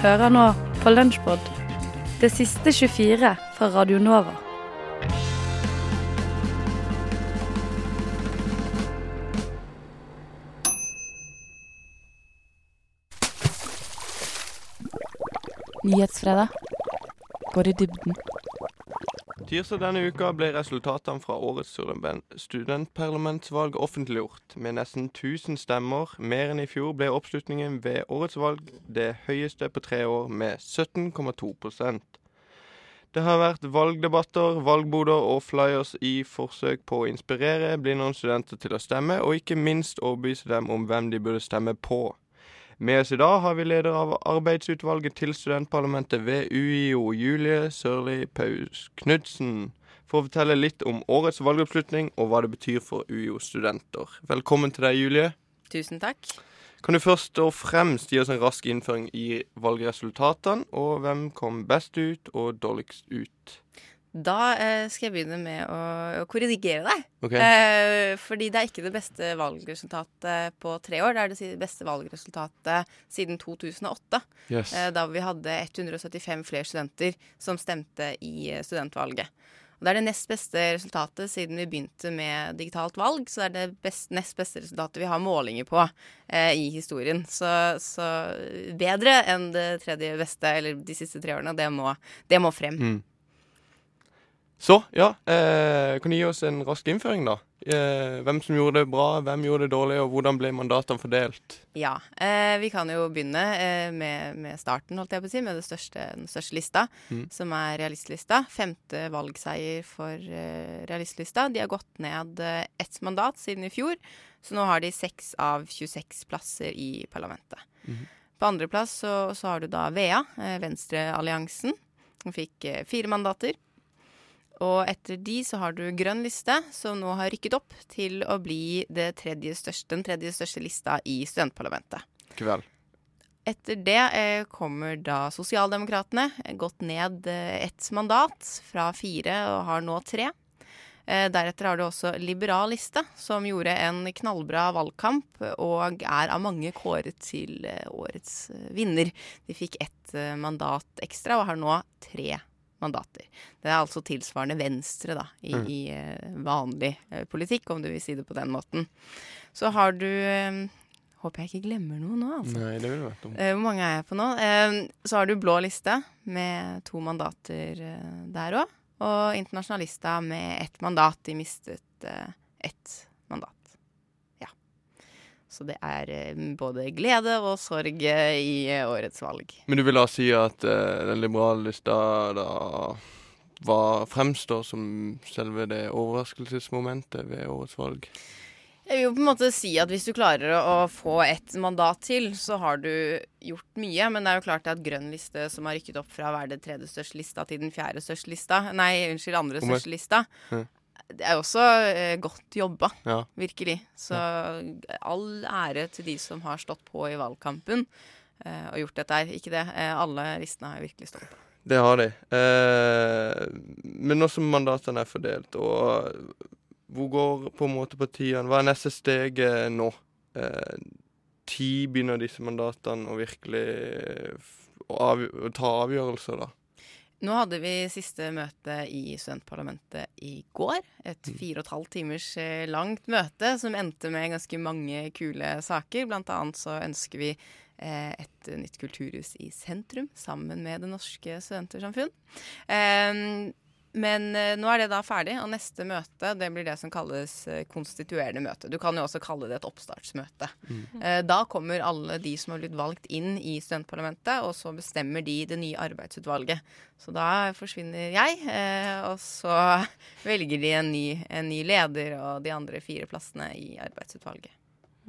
Hører nå på Lunsjpod, det siste 24 fra Radio Nova. Nyhetsfredag. Går i dybden. Tirsdag denne uka ble resultatene fra årets student- studentparlamentsvalg offentliggjort. Med nesten 1000 stemmer mer enn i fjor ble oppslutningen ved årets valg det høyeste på tre år, med 17,2% Det har vært valgdebatter, valgboder og flyers i forsøk på å inspirere blinde studenter til å stemme, og ikke minst overbevise dem om hvem de burde stemme på. Med oss i dag har vi leder av arbeidsutvalget til studentparlamentet ved UiO, Julie Sørli Paus Knudsen, for å fortelle litt om årets valgoppslutning og hva det betyr for UiO-studenter. Velkommen til deg, Julie. Tusen takk. Kan du først og fremst gi oss en rask innføring i valgresultatene, og hvem kom best ut og dårligst ut? Da eh, skal jeg begynne med å, å korrigere deg. Okay. Eh, fordi det er ikke det beste valgresultatet på tre år. Det er det beste valgresultatet siden 2008. yes. Eh, da vi hadde 175 flere studenter som stemte i eh, studentvalget. Og det er det nest beste resultatet siden vi begynte med digitalt valg. Så det er det best, nest beste resultatet vi har målinger på eh, i historien. Så, så bedre enn det tredje beste, eller de siste tre årene. Det må, det må frem. Mm. Så, ja. Eh, kan du gi oss en rask innføring, da? Eh, hvem som gjorde det bra, hvem gjorde det dårlig, og hvordan ble mandatene fordelt? Ja. Eh, vi kan jo begynne eh, med, med starten, holdt jeg på å si, med største, den største lista, Mm. som er realistlista. Femte valgseier for eh, realistlista. De har gått ned eh, ett mandat siden i fjor, så nå har de seks av 26 plasser i parlamentet. Mm. På andreplass så, så har du da VEA, eh, Venstrealliansen. som fikk fire mandater. Og etter de så har du Grønn liste, som nå har rykket opp til å bli det tredje største, den tredje største lista i studentparlamentet. Kveld. Etter det eh, kommer da Sosialdemokratene, gått ned eh, ett mandat fra fire og har nå tre. Eh, deretter har du også Liberal liste, som gjorde en knallbra valgkamp og er av mange kåret til eh, årets eh, vinner. De fikk ett eh, mandat ekstra og har nå tre mandater. Det er altså tilsvarende Venstre da, i, Mm. i eh, vanlig eh, politikk, om du vil si det på den måten. Så har du eh, Håper jeg ikke glemmer noe nå, altså. Nei, det ville vært dumt. Eh, hvor mange er jeg på nå? Så har du blå liste med to mandater der òg. Og internasjonalista med ett mandat. De mistet ett. Så det er eh, både glede og sorg eh, i eh, årets valg. Men du vil da si at den liberale lista da var, fremstår som selve det overraskelsesmomentet ved årets valg? Jeg vil jo på en måte si at hvis du klarer å å få et mandat til, så har du gjort mye. Men det er jo klart at grønn liste, som har rykket opp fra å være det tredje største lista til den fjerde største lista Nei, unnskyld, andre største lista. Ja. Det er også eh, godt jobba, Ja. virkelig. Så all ære til de som har stått på i valgkampen eh, og gjort dette her. Ikke det. Eh, alle listene har virkelig stått på. Det har de. Eh, men nå som mandatene er fordelt, og hvor går på en måte partiene Hva er neste steg eh, nå? Eh, Ti begynner disse mandatene å virkelig å, å ta avgjørelser, da. Nå hadde vi siste møte i studentparlamentet i går. Et fire og et halvt timers eh, langt møte som endte med ganske mange kule saker. Blant annet så ønsker vi eh, et nytt kulturhus i sentrum sammen med Det Norske Studentersamfunn. Men eh, nå er det da ferdig, og neste møte det blir det som kalles eh, konstituerende møte. Du kan jo også kalle det et oppstartsmøte. Eh, da kommer alle de som har blitt valgt inn i studentparlamentet, og så bestemmer de det nye arbeidsutvalget. Så da forsvinner jeg, eh, og så velger de en ny, en ny leder og de andre fire plassene i arbeidsutvalget.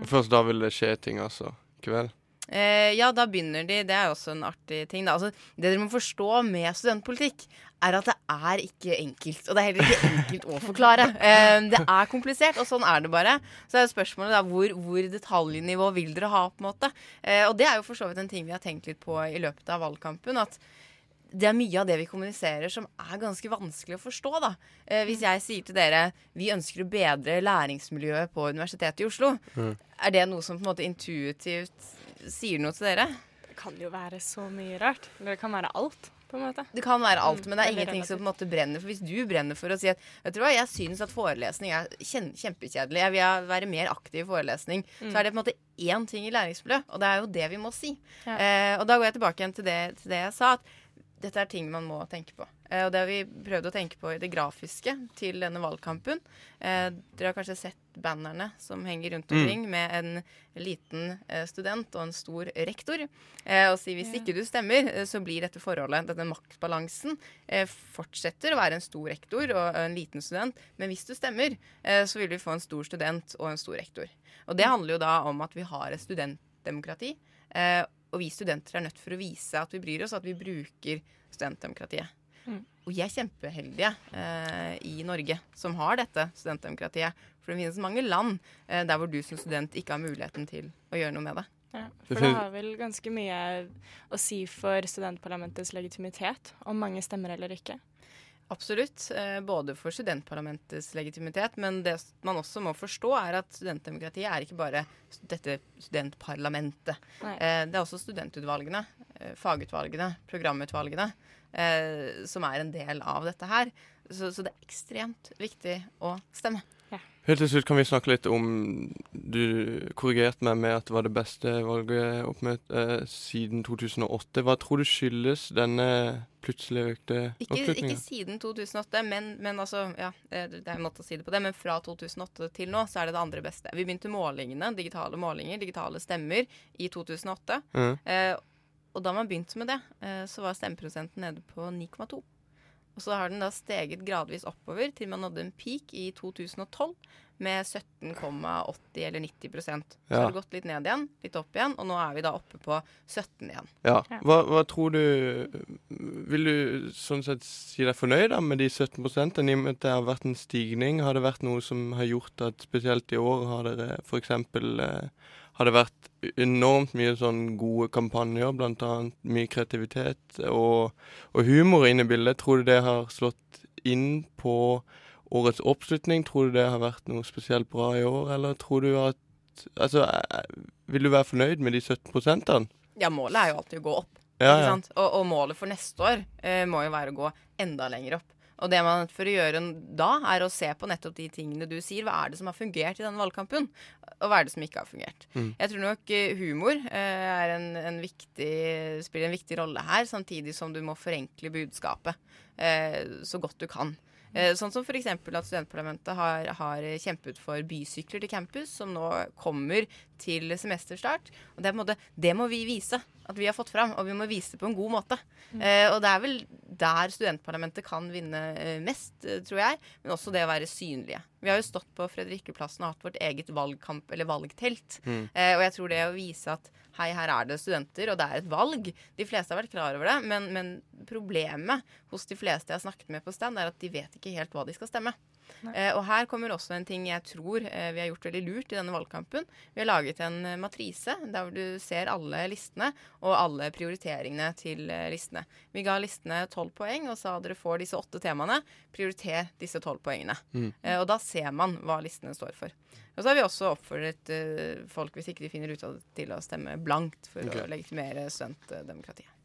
Først da vil det skje ting, altså. I kveld. Eh, ja, da begynner de. Det er jo også en artig ting. Da. Altså, det dere må forstå med studentpolitikk, er at det er ikke enkelt. Og det er heller ikke enkelt å forklare. Eh, det er komplisert, og sånn er det bare. Så er jo spørsmålet da, hvor, hvor detaljnivå vil dere ha, på en måte. Eh, og det er jo for så vidt en ting vi har tenkt litt på i løpet av valgkampen. at det er mye av det vi kommuniserer som er ganske vanskelig å forstå. da. Eh, hvis jeg sier til dere vi ønsker å bedre læringsmiljøet på Universitetet i Oslo, er det noe som på en måte intuitivt sier noe til dere? Det kan jo være så mye rart. Det kan være alt, på en måte. Det kan være alt, Mm, men det er ingenting som på en måte brenner. For hvis du brenner for å si at Vet du hva, jeg syns at forelesning er kjempekjedelig, jeg vil være mer aktiv i forelesning, så er det på en måte én ting i læringsmiljøet, og det er jo det vi må si. Ja. Eh, og da går jeg tilbake igjen til det, til det jeg sa, at dette er ting man må tenke på. Eh, og det har vi prøvd å tenke på i det grafiske til denne valgkampen. Eh, dere har kanskje sett bannerne som henger rundt omkring med en liten eh, student og en stor rektor. Eh, og si hvis Ja. ikke du stemmer, eh, så blir dette forholdet, denne maktbalansen, eh, fortsetter å være en stor rektor og en liten student. Men hvis du stemmer, eh, så vil vi få en stor student og en stor rektor. Og det handler jo da om at vi har et studentdemokrati. Eh, og vi studenter er nødt for å vise at vi bryr oss, at vi bruker studentdemokratiet. Mm. Og vi er kjempeheldige eh, i Norge som har dette studentdemokratiet. For det finnes mange land eh, der hvor du som student ikke har muligheten til å gjøre noe med det. Ja, for det har vel ganske mye å si for studentparlamentets legitimitet, om mange stemmer eller ikke. Absolutt. Eh, både for studentparlamentets legitimitet, men det man også må forstå, er at studentdemokratiet er ikke bare dette studentparlamentet. Nei. Eh, det er også studentutvalgene, eh, fagutvalgene, programutvalgene, eh, som er en del av dette her. Så, så det er ekstremt viktig å stemme. Helt til slutt kan vi snakke litt om Du korrigerte meg med at det var det beste valget oppmøtt eh, siden 2008. Hva tror du skyldes denne plutselig økte Ikke, ikke siden 2008, men, men altså Ja, det, det er en måte å si det på det, men fra 2008 til nå så er det det andre beste. Vi begynte målingene, digitale målinger, digitale stemmer, i 2008. Mm. Eh, og da man begynte med det, eh, så var stemmeprosenten nede på 9,2. Og så har den da steget gradvis oppover til man nådde en peak i 2012 med 17,80 eller 90% Så Ja. har det gått litt ned igjen, litt opp igjen, og nå er vi da oppe på 17 igjen. Ja. Ja. Hva, hva tror du Vil du sånn sett si deg fornøyd da med de 17 i og med at det har vært en stigning? Har det vært noe som har gjort at spesielt i år har dere f.eks. Eh, har det vært enormt mye sånn gode kampanjer, bl.a. mye kreativitet og, og humor inne i bildet? Tror du det har slått inn på årets oppslutning? Tror du det har vært noe spesielt bra i år, eller tror du at Altså, eh, vil du være fornøyd med de 17 prosentene? Ja, målet er jo alltid å gå opp. Ja, ja. sant? Og, og målet for neste år eh, må jo være å gå enda lenger opp. Og det man for å gjøre da, er å se på nettopp de tingene du sier. Hva er det som har fungert i denne valgkampen, og hva er det som ikke har fungert. Mm. Jeg tror nok eh, humor eh, er en, en viktig, spiller en viktig rolle her, samtidig som du må forenkle budskapet eh, så godt du kan. Eh, sånn som f.eks. at studentparlamentet har, har kjempet for bysykler til campus, som nå kommer til semesterstart. Og det, er på en måte, det må vi vise at vi har fått fram, og vi må vise det på en god måte. Eh, og det er vel der studentparlamentet kan vinne eh, mest, eh, tror jeg, men også det å være synlige. Vi har jo stått på Fredrikkeplassen og hatt vårt eget valgkamp, eller valgtelt. Mm. Eh, og jeg tror det å vise at hei, her er det studenter, og det er et valg De fleste har vært klar over det, men, men problemet hos de fleste jeg har snakket med på stand, er at de vet ikke helt hva de skal stemme. Eh, og her kommer også en ting jeg tror eh, vi har gjort veldig lurt i denne valgkampen. Vi har laget en matrise der du ser alle listene og alle prioriteringene til eh, listene. Vi ga listene tolv poeng og sa dere får disse åtte temaene. Prioriter disse tolv poengene. Mm. Eh, og da ser man hva listene står for. Og så har vi også oppfordret eh, folk, hvis ikke de finner ut av det, til å stemme blankt for okay. å legitimere studentdemokratiet.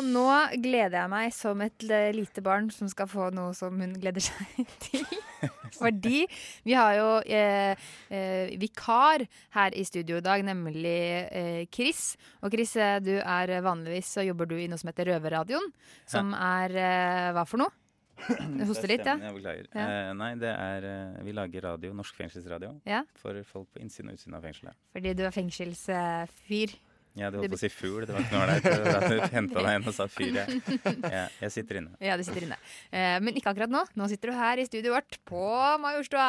Og nå gleder jeg meg som et lite barn som skal få noe som hun gleder seg til. Fordi vi har jo eh, eh, vikar her i studio i dag, nemlig eh, Chris. Og Chris, eh, du er vanligvis så jobber du i noe som heter Røverradioen. Som er eh, hva for noe? Du hoster litt, ja? Jeg beklager. Ja. Eh, nei, det er eh, Vi lager radio, norsk fengselsradio, Ja. for folk på innsiden og utsiden av fengselet. Fordi du er fengselsfyr. Ja, du holdt på å si fugl, det var ikke noe ålreit. Du henta deg inn og sa fyr, jeg. Ja, jeg sitter inne. Ja, du sitter inne. Eh, men ikke akkurat nå. Nå sitter du her i studioet vårt på Majorstua.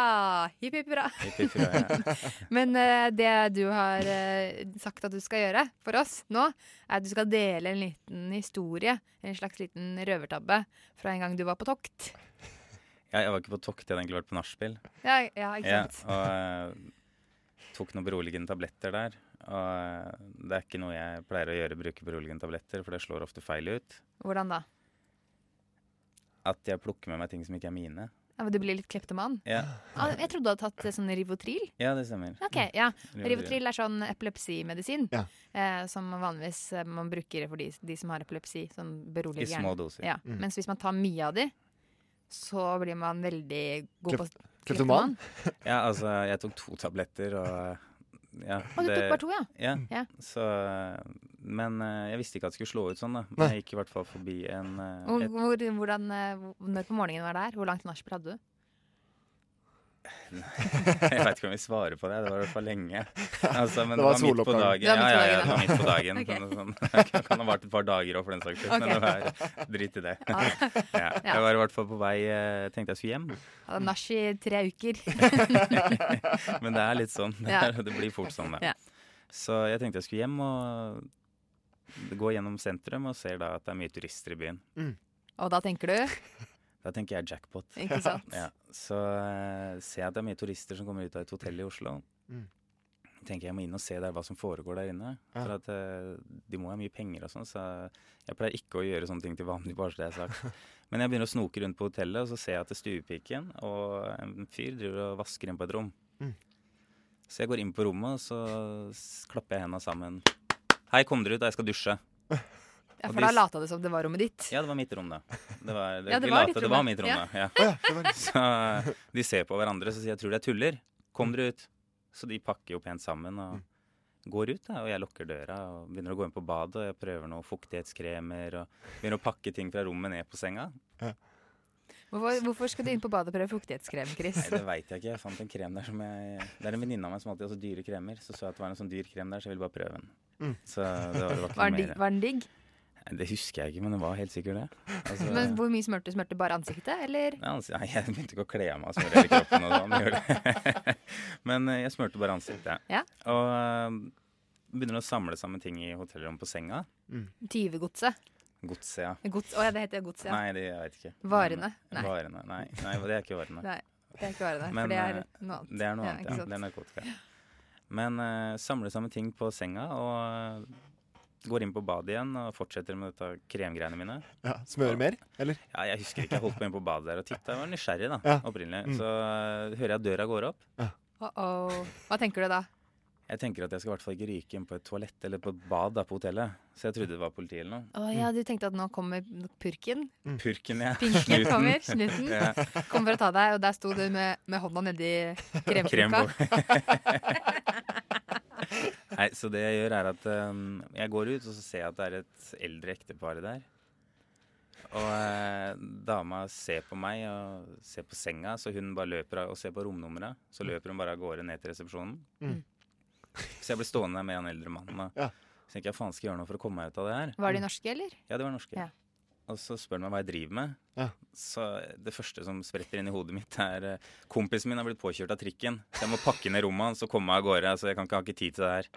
Hipp hipp hurra. Hurra, ja. Men eh, det du har eh, sagt at du skal gjøre for oss nå, er at du skal dele en liten historie, en slags liten røvertabbe, fra en gang du var på tokt. Ja, jeg var ikke på tokt, jeg hadde egentlig vært på nachspiel. Ja, ja ikke Ja, og eh, tok noen beroligende tabletter der. Og eh, det er ikke noe jeg pleier å gjøre, bruke beroligende tabletter, for det slår ofte feil ut. Hvordan da? At jeg plukker med meg ting som ikke er mine. Ja, men du blir litt kleptoman? Ja, Ah, jeg trodde du hadde tatt eh, sånn Rivotril. ja det stemmer. Ok, ja. Rivotril. Er sånn epilepsimedisin Ja. eh, som vanligvis eh, man bruker for de, de som har epilepsi. Sånn I små doser. Ja. Mm. Mens hvis man tar mye av de, så blir man veldig god på Kleptoman? Ja, altså, jeg tok to tabletter, og ja, Å, du tok bare to, ja. Ja, Ja. så Men eh, jeg visste ikke at det skulle slå ut sånn, da. Men jeg gikk i hvert fall forbi en, eh, Hvor, et, hvor, hvordan, eh, når på morgenen var det her? Hvor langt nachspiel hadde du? Jeg vet ikke om vi svarer på det. Det var i hvert fall lenge. Altså, men Det det var var, midt på dagen. Det Ja, ja, ja, det var midt på dagen. okay. Sånn, sånn. Det kan ha vært et par dager òg, for den saks skyld. Okay. Men det var drit i det. Ja. Jeg var i hvert fall på vei eh, Tenkte jeg skulle hjem. Hadde nach i tre uker. Men det er litt sånn. Det, er- det blir fort sånn, det. Så jeg tenkte jeg skulle hjem og gå gjennom sentrum og ser da at det er mye turister i byen. Og da tenker du Da tenker jeg jackpot. Ikke sant? Ja, så eh, ser jeg at det er mye turister som kommer ut av et hotell i Oslo. Mm. tenker jeg må inn og se der hva som foregår der inne. Ja. For at eh, de må ha mye penger og sånn, så jeg pleier ikke å gjøre sånne ting til vanlig, bare så det er sagt. Men jeg begynner å snoke rundt på hotellet, og så ser jeg at det er stuepiken og en fyr driver og vasker inn på et rom. Mm. Så jeg går inn på rommet, og så klapper jeg hendene sammen. Hei, kom dere ut, jeg skal dusje. Ja, For da lata det som det var rommet ditt. Ja, det var mitt rom, da. Det var, det, Ja, det de var lata, det var mitt rom, Ja. da. Ja. Det Så de ser på hverandre så sier jeg tror dere tuller. Kom dere ut. Så de pakker jo pent sammen og Mm. går ut. Da, og jeg lukker døra og begynner å gå inn på badet. Og jeg prøver noen fuktighetskremer og begynner å pakke ting fra rommet ned på senga. Hvorfor, hvorfor skal du inn på badet og prøve fuktighetskrem, Chris? Nei, det veit jeg ikke. Jeg fant en krem der som jeg Det er en venninne av meg som alltid har så dyre kremer. Så så jeg at det var en sånn dyr krem der, så jeg ville bare prøve den. Mm. Så det var, det var Var den, var den digg? Det husker jeg ikke, men det var helt sikkert det. Altså, Men hvor mye smurte du? Smurte bare ansiktet, eller? Nei, jeg begynte ikke å kle av meg og smøre hele kroppen. og sånn. Men eh, jeg smurte bare ansiktet. Ja. Og eh, begynner å samle sammen ting i hotellrommet på senga. Tyvegodset? Godset, ja. Gods, å ja, det heter godset, ja. Nei, det jeg vet ikke. Varene? Nei. Varene, nei. nei, det er ikke varene. Nei, det er ikke varene. Men, For det er eh, noe annet. Det er noe annet, ja. ja. Det er narkotika. Men uh, samle sammen ting på senga og går inn på badet igjen og fortsetter med dette kremgreiene mine. Ja, Smører mer, eller? Ja, jeg husker ikke. Jeg holdt på inn på badet der og titta. Jeg var nysgjerrig da, Ja. opprinnelig. Mm. Så uh, hører jeg at døra går opp. Uh-oh. Hva tenker du da? Jeg tenker at jeg skal i hvert fall ikke ryke inn på et toalett eller på et bad da på hotellet. Så jeg trodde det var politi eller noe. Å ja, du tenkte at nå kommer purken? Purken, ja. Pinken Snuten. kommer, snuten. Ja. Kommer for å ta deg, og der sto du med, med hånda nedi Krem kremkrukka. på. Nei, så det jeg gjør er at um, jeg går ut, og så ser jeg at det er et eldre ektepar der. Og eh, dama ser på meg og ser på senga, så hun bare løper av og ser på romnummeret. Så løper hun bare av gårde ned til resepsjonen. Mm. Så jeg ble stående der med han eldre mannen. Og Ja. så tenker jeg faen skal jeg gjøre noe for å komme meg ut av det her. Var de norske, eller? Ja, det var norske. Ja. Og så spør han meg hva jeg driver med. Ja. Så det første som spretter inn i hodet mitt, er eh, kompisen min har blitt påkjørt av trikken. Så jeg må pakke ned rommet hans og komme meg av gårde. Så jeg kan ikke ha ikke tid til det her.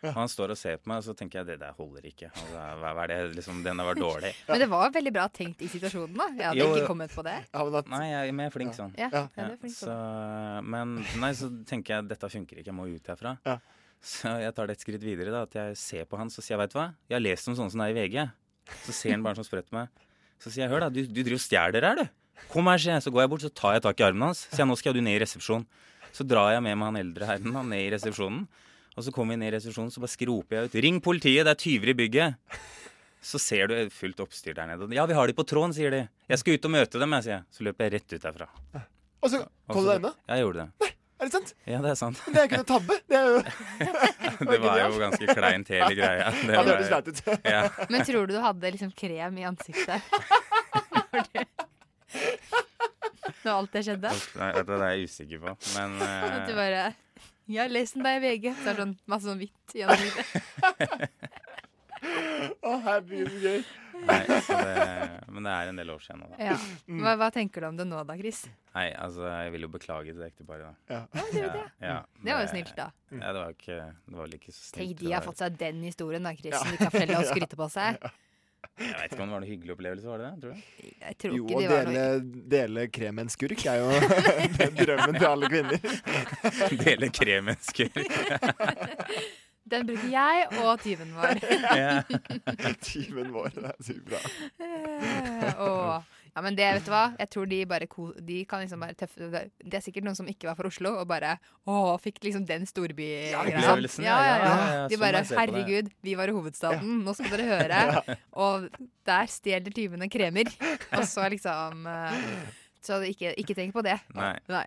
Og han står og ser på meg, og så tenker jeg det der holder ikke. Altså, hva, er det, liksom, Den var dårlig. Men det var veldig bra tenkt i situasjonen, da. Jeg hadde Jo, ikke kommet på det. Ja, men at, Nei, jeg, men jeg er flink sånn. Ja, Ja. ja, er flink så, men nei, så tenker jeg dette funker ikke, jeg må ut herfra. Ja. Så jeg tar det et skritt videre. da, At jeg ser på han så sier jeg, vet hva, jeg har lest om sånne som deg i VG. Så ser han bare sånn sprøtt meg. Så sier jeg, hør da, du, du driver og stjeler her, du. Kom her, sier jeg. Så går jeg bort, så tar jeg tak i armen hans. Sier jeg, nå skal du ned i resepsjonen. Så drar jeg med meg han eldre herren da, ned i resepsjonen. Og så kommer vi ned i resepsjonen, så bare skroper jeg ut. Ring politiet, det er tyver i bygget. Så ser du fullt oppstyr der nede. Ja, vi har de på tråden, sier de. Jeg skal ut og møte dem, jeg, sier jeg. Så løper jeg rett ut derfra. og så kom du deg unna? Ja, jeg gjorde det. Er det sant? Ja, det er sant. Det er ikke noe tabbe. Det er jo Det var jo ganske kleint hele greia. Det Ja, det hørtes flaut ut. ja. Men tror du du hadde liksom krem i ansiktet? Når alt det skjedde? Nei, Det er jeg usikker på. Men At du eh, bare Jeg har lest den der i VG. Så er det sånn masse sånn hvitt i ansiktet. Å, herregud, så gøy. nei, så det, Men det er en del år siden nå, da. Ja. Hva, hva tenker du om det nå da, Chris? Nei, altså, jeg vil jo beklage til det ekteparet, da. Ja. Ja, det, det. Ja, Det var jo snilt, da. Ja, det var ikke Det var vel ikke så snilt. Tenk, de har fått seg den historien, da, Chris. Som de kan fortelle og skryte på seg. Jeg vet ikke om det var noen hyggelig opplevelse, var det det? Tror du? Jeg tror Jo, ikke å de var dele, noe dele krem med en skurk er jo drømmen til alle kvinner. Dele kremensker. Den bruker jeg og tyven vår. Ja. Tyven vår, det er sykt bra. og, Ja, men det, vet du hva? Jeg tror de bare De kan liksom bare tøffe det. Er sikkert noen som ikke var fra Oslo, og bare Å, fikk liksom den storbygreia. ja, ja, ja, ja. ja, ja, De sånn bare. Herregud, vi var i hovedstaden, nå skal dere høre. Og der stjeler tyvene kremer. Og så liksom eh, Så ikke, ikke tenk på det. Nei. Nei.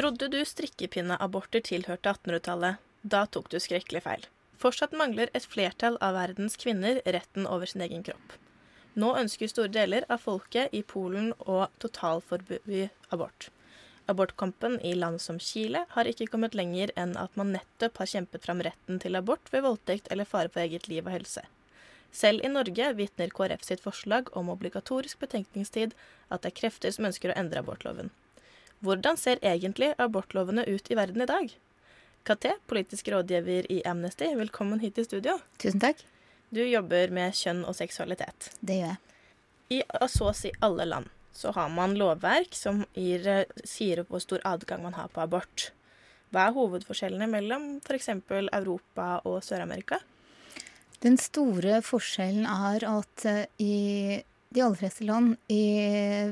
Trodde du strikkepinneaborter tilhørte 1800-tallet? Da tok du skrekkelig feil. Fortsatt mangler et flertall av verdens kvinner retten over sin egen kropp. Nå ønsker store deler av folket i Polen å totalforby abort. Abortkampen i land som Chile har ikke kommet lenger enn at man nettopp har kjempet fram retten til abort ved voldtekt eller fare for eget liv og helse. Selv i Norge vitner KrF sitt forslag om obligatorisk betenkningstid at det er krefter som ønsker å endre abortloven. Hvordan ser egentlig abortlovene ut i verden i dag? Katé, politisk rådgiver i Amnesty, velkommen hit i studio. Tusen takk. Du jobber med kjønn og seksualitet. Det gjør jeg. I så å si alle land så har man lovverk som gir, eh, sier hvor stor adgang man har på abort. Hva er hovedforskjellene mellom f.eks. Europa og Sør-Amerika? Den store forskjellen er at eh, i de aller fleste land i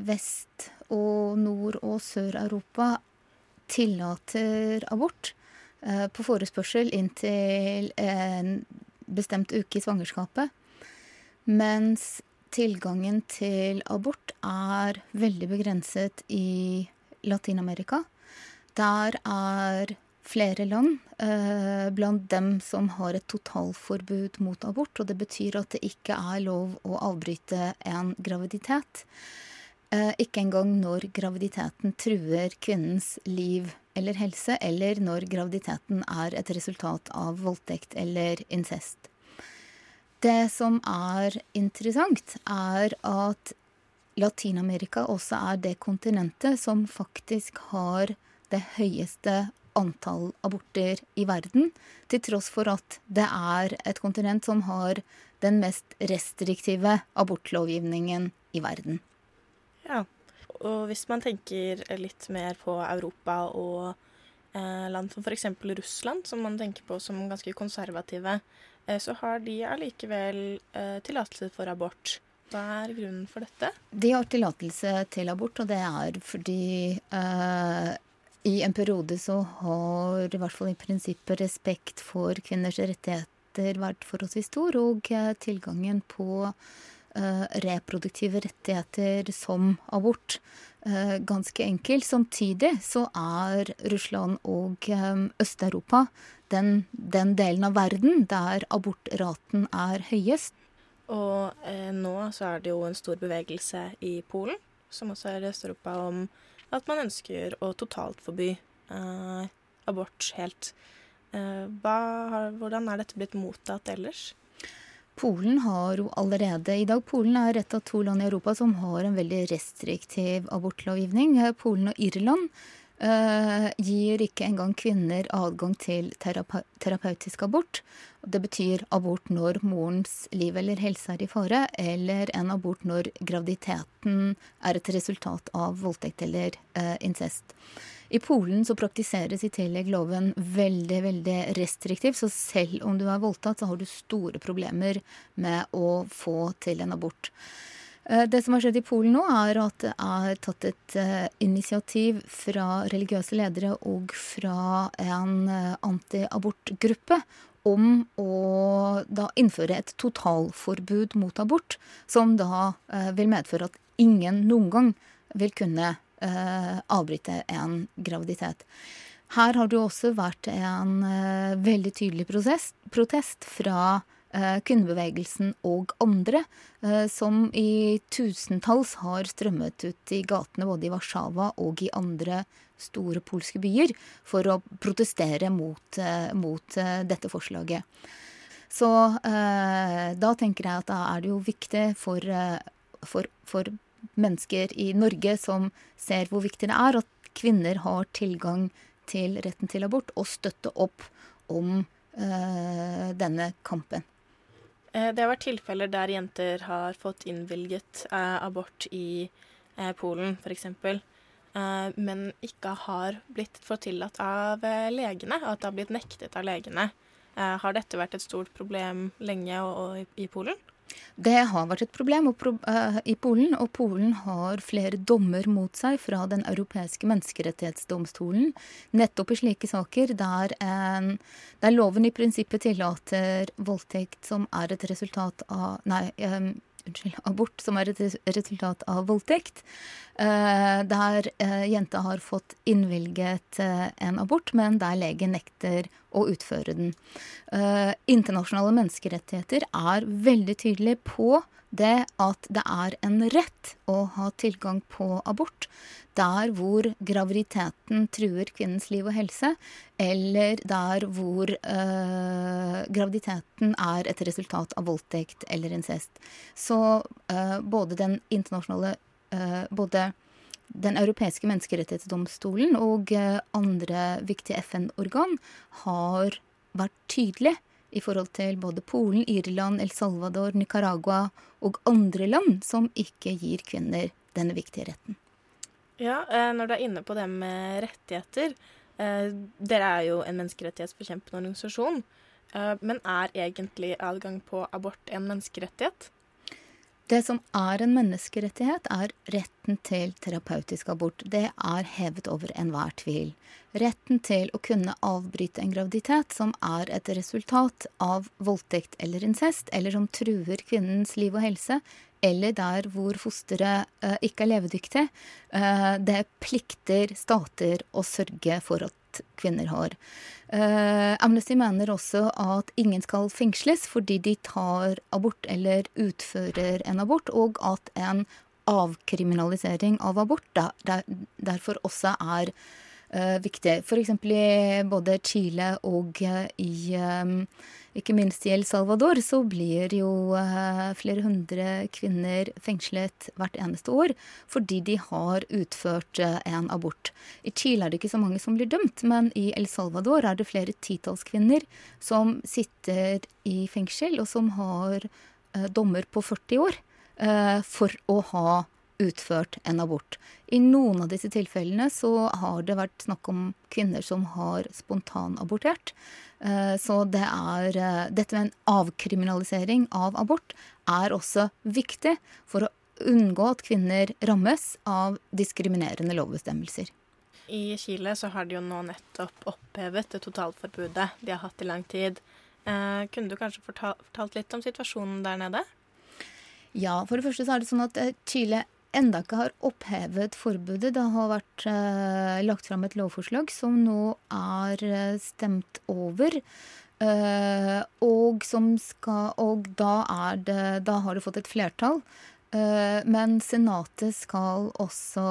Vest- og Nord- og Sør-Europa tillater abort eh, på forespørsel inntil en bestemt uke i svangerskapet. Mens tilgangen til abort er veldig begrenset i Latin-Amerika. Der er flere land eh, blant dem som har et totalforbud mot abort. Og det betyr at det ikke er lov å avbryte en graviditet. Eh, ikke engang når graviditeten truer kvinnens liv eller helse, eller når graviditeten er et resultat av voldtekt eller incest. Det som er interessant, er at Latin-Amerika også er det kontinentet som faktisk har det høyeste antall aborter i verden, til tross for at det er et kontinent som har den mest restriktive abortlovgivningen i verden. Og hvis man tenker litt mer på Europa og eh, land som f.eks. Russland, som man tenker på som ganske konservative, eh, så har de allikevel eh, tillatelse for abort. Hva er grunnen for dette? De har tillatelse til abort, og det er fordi eh, i en periode så har i hvert fall i prinsippet respekt for kvinners rettigheter vært forholdsvis stor, og eh, tilgangen på reproduktive rettigheter som abort eh, ganske enkelt. Samtidig så er Russland og eh, Øst-Europa den, den delen av verden der abortraten er høyest. Og eh, nå så er det jo en stor bevegelse i Polen, som også er i Øst-Europa, om at man ønsker å totalt forby eh, abort helt. Eh, hva, hvordan er dette blitt mottatt ellers? Polen har jo allerede i dag Polen er et av to land i Europa som har en veldig restriktiv abortlovgivning. Eh, Polen og Irland Uh, gir ikke engang kvinner adgang til terape terapeutisk abort. Det betyr abort når morens liv eller helse er i fare, eller en abort når graviditeten er et resultat av voldtekt eller uh, incest. I Polen så praktiseres i tillegg loven veldig veldig restriktivt, så selv om du er voldtatt, så har du store problemer med å få til en abort. Eh, Det som har skjedd i Polen nå, er at det er tatt et eh, initiativ fra religiøse ledere og fra en eh, antiabortgruppe om å da innføre et totalforbud mot abort, som da vil medføre at ingen noen gang vil kunne avbryte en graviditet. Her har det jo også vært en eh, veldig tydelig prosess, protest fra eh, kvinnebevegelsen og andre, eh, som i tusentalls har strømmet ut i gatene både i Warszawa og i andre store polske byer for å protestere mot, eh, mot eh, dette forslaget. Så eh, da tenker jeg at da er det jo viktig for, eh, for, for mennesker i Norge som ser hvor viktig det er at kvinner har tilgang til retten til abort, og støtte opp om øh, denne kampen. Eh, Det har vært tilfeller der jenter har fått innvilget eh, abort i eh, Polen, f.eks., eh, men ikke har blitt fått tillatt av eh, legene, at det har blitt nektet av legene. Eh, har dette vært et stort problem lenge og, og i, i Polen? Det har vært et problem eh, i Polen, og Polen har flere dommer mot seg fra Den europeiske menneskerettighetsdomstolen, nettopp i slike saker der, en, der loven i prinsippet tillater voldtekt som er et resultat av Nei, um, unnskyld, abort som er et resultat av voldtekt. Uh, der uh, jenta har fått innvilget uh, en abort, men der legen nekter å utføre den. Eh, internasjonale menneskerettigheter er veldig tydelige på det at det er en rett å ha tilgang på abort der hvor graviditeten truer kvinnens liv og helse, eller der hvor eh, graviditeten er et resultat av voldtekt eller incest. Så eh, både den internasjonale eh, både den europeiske menneskerettighetsdomstolen og eh, andre viktige FN-organ har vært tydelige i forhold til både Polen, Irland, El Salvador, Nicaragua og andre land som ikke gir kvinner denne viktige retten. Ja, eh, når du er inne på det med rettigheter eh, Dere er jo en menneskerettighetsforkjempende organisasjon. Men er egentlig adgang på abort en menneskerettighet? Det som er en menneskerettighet, er retten til terapeutisk abort. Det er hevet over enhver tvil. Retten til å kunne avbryte en graviditet som er et resultat av voldtekt eller incest, eller som truer kvinnens liv og helse, eller der hvor fosteret uh, ikke er levedyktig. uh, det plikter stater å sørge for at kvinner har. Eh, Amnesty mener også at ingen skal fengsles fordi de tar abort eller utfører en abort, og at en avkriminalisering av abort der, der, derfor også er eh, viktig. F.eks. i både Chile og eh, i eh, ikke minst i El Salvador så blir jo flere hundre kvinner fengslet hvert eneste år fordi de har utført en abort. I Chile er det ikke så mange som blir dømt, men i El Salvador er det flere titalls kvinner som sitter i fengsel, og som har dommer på 40 år for å ha utført en abort. I noen av disse tilfellene så har det vært snakk om kvinner som har spontanabortert. Eh, Så det er, eh, dette med en avkriminalisering av abort er også viktig for å unngå at kvinner rammes av diskriminerende lovbestemmelser. I Chile så har de jo nå nettopp opphevet det totalforbudet de har hatt i lang tid. Eh, kunne du kanskje fortalt, fortalt litt om situasjonen der nede? Ja, for det første så er det sånn at eh, Chile enda ikke har opphevet forbudet. Det har vært eh, lagt fram et lovforslag som nå er eh, stemt over. Eh, og skal Og da det Da har det fått et flertall. Eh, men Senatet skal også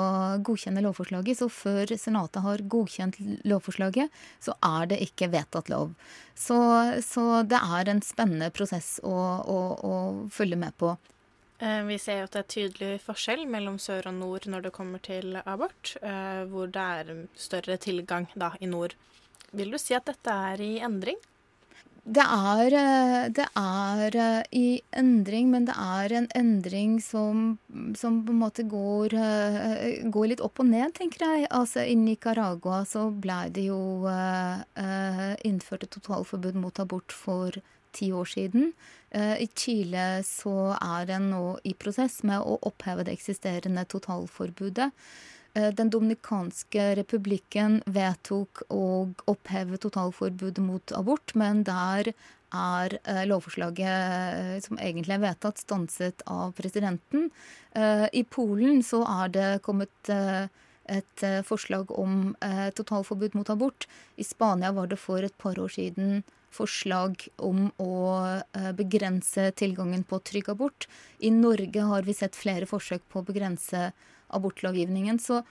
godkjenne lovforslaget, så før Senatet har godkjent lovforslaget, så er det ikke vedtatt lov. Så, så det er en spennende prosess å, å, å følge med på. Eh, Vi ser jo at det er tydelig forskjell mellom sør og nord når det kommer til abort, eh, hvor det er større tilgang da i nord. Vil du si at dette er i endring? Det er, eh, det er i endring, men det er en endring som, som på en måte går, går litt opp og ned, tenker jeg. Altså I Nicaragua så ble det jo innført et totalforbud mot abort for ti år siden. Eh, I Chile så er en nå i prosess med å oppheve det eksisterende totalforbudet. Eh, Den dominikanske republikken vedtok å oppheve totalforbudet mot abort, men der er eh, lovforslaget som egentlig er vedtatt, stanset av presidenten. I Polen så er det kommet et forslag om totalforbud mot abort. I Spania var det for et par år siden forslag om å eh, begrense tilgangen på trygg abort. I Norge har vi sett flere forsøk på å begrense abortlovgivningen. Så,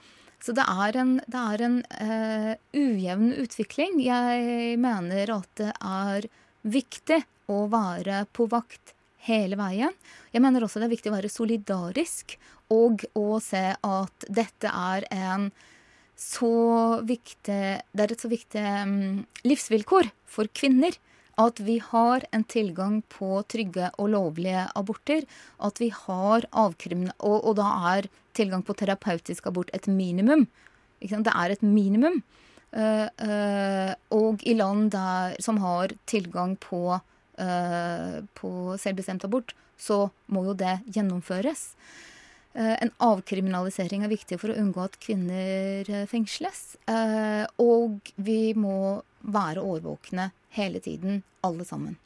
så det er en, det er en uh, ujevn utvikling. Jeg mener at det er viktig å være på vakt hele veien. Jeg mener også det er viktig å være solidarisk og å se at dette er en så viktig Det er et så viktig mm, livsvilkår for kvinner at vi har en tilgang på trygge og lovlige aborter. At vi har avkrimina... Og, og, da er tilgang på terapeutisk abort et minimum. Det er et minimum. Uh, uh, og i land der, som har tilgang på, uh, på selvbestemt abort, så må jo det gjennomføres. En avkriminalisering er viktig for å unngå at kvinner fengsles. Og vi må være årvåkne hele tiden, alle sammen.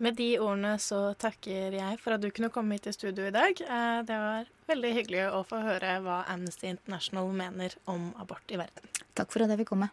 Med de ordene så takker jeg for at du kunne komme hit i studio i dag. Eh, det var veldig hyggelig å få høre hva Amnesty International mener om abort i verden. Takk for at jeg fikk komme.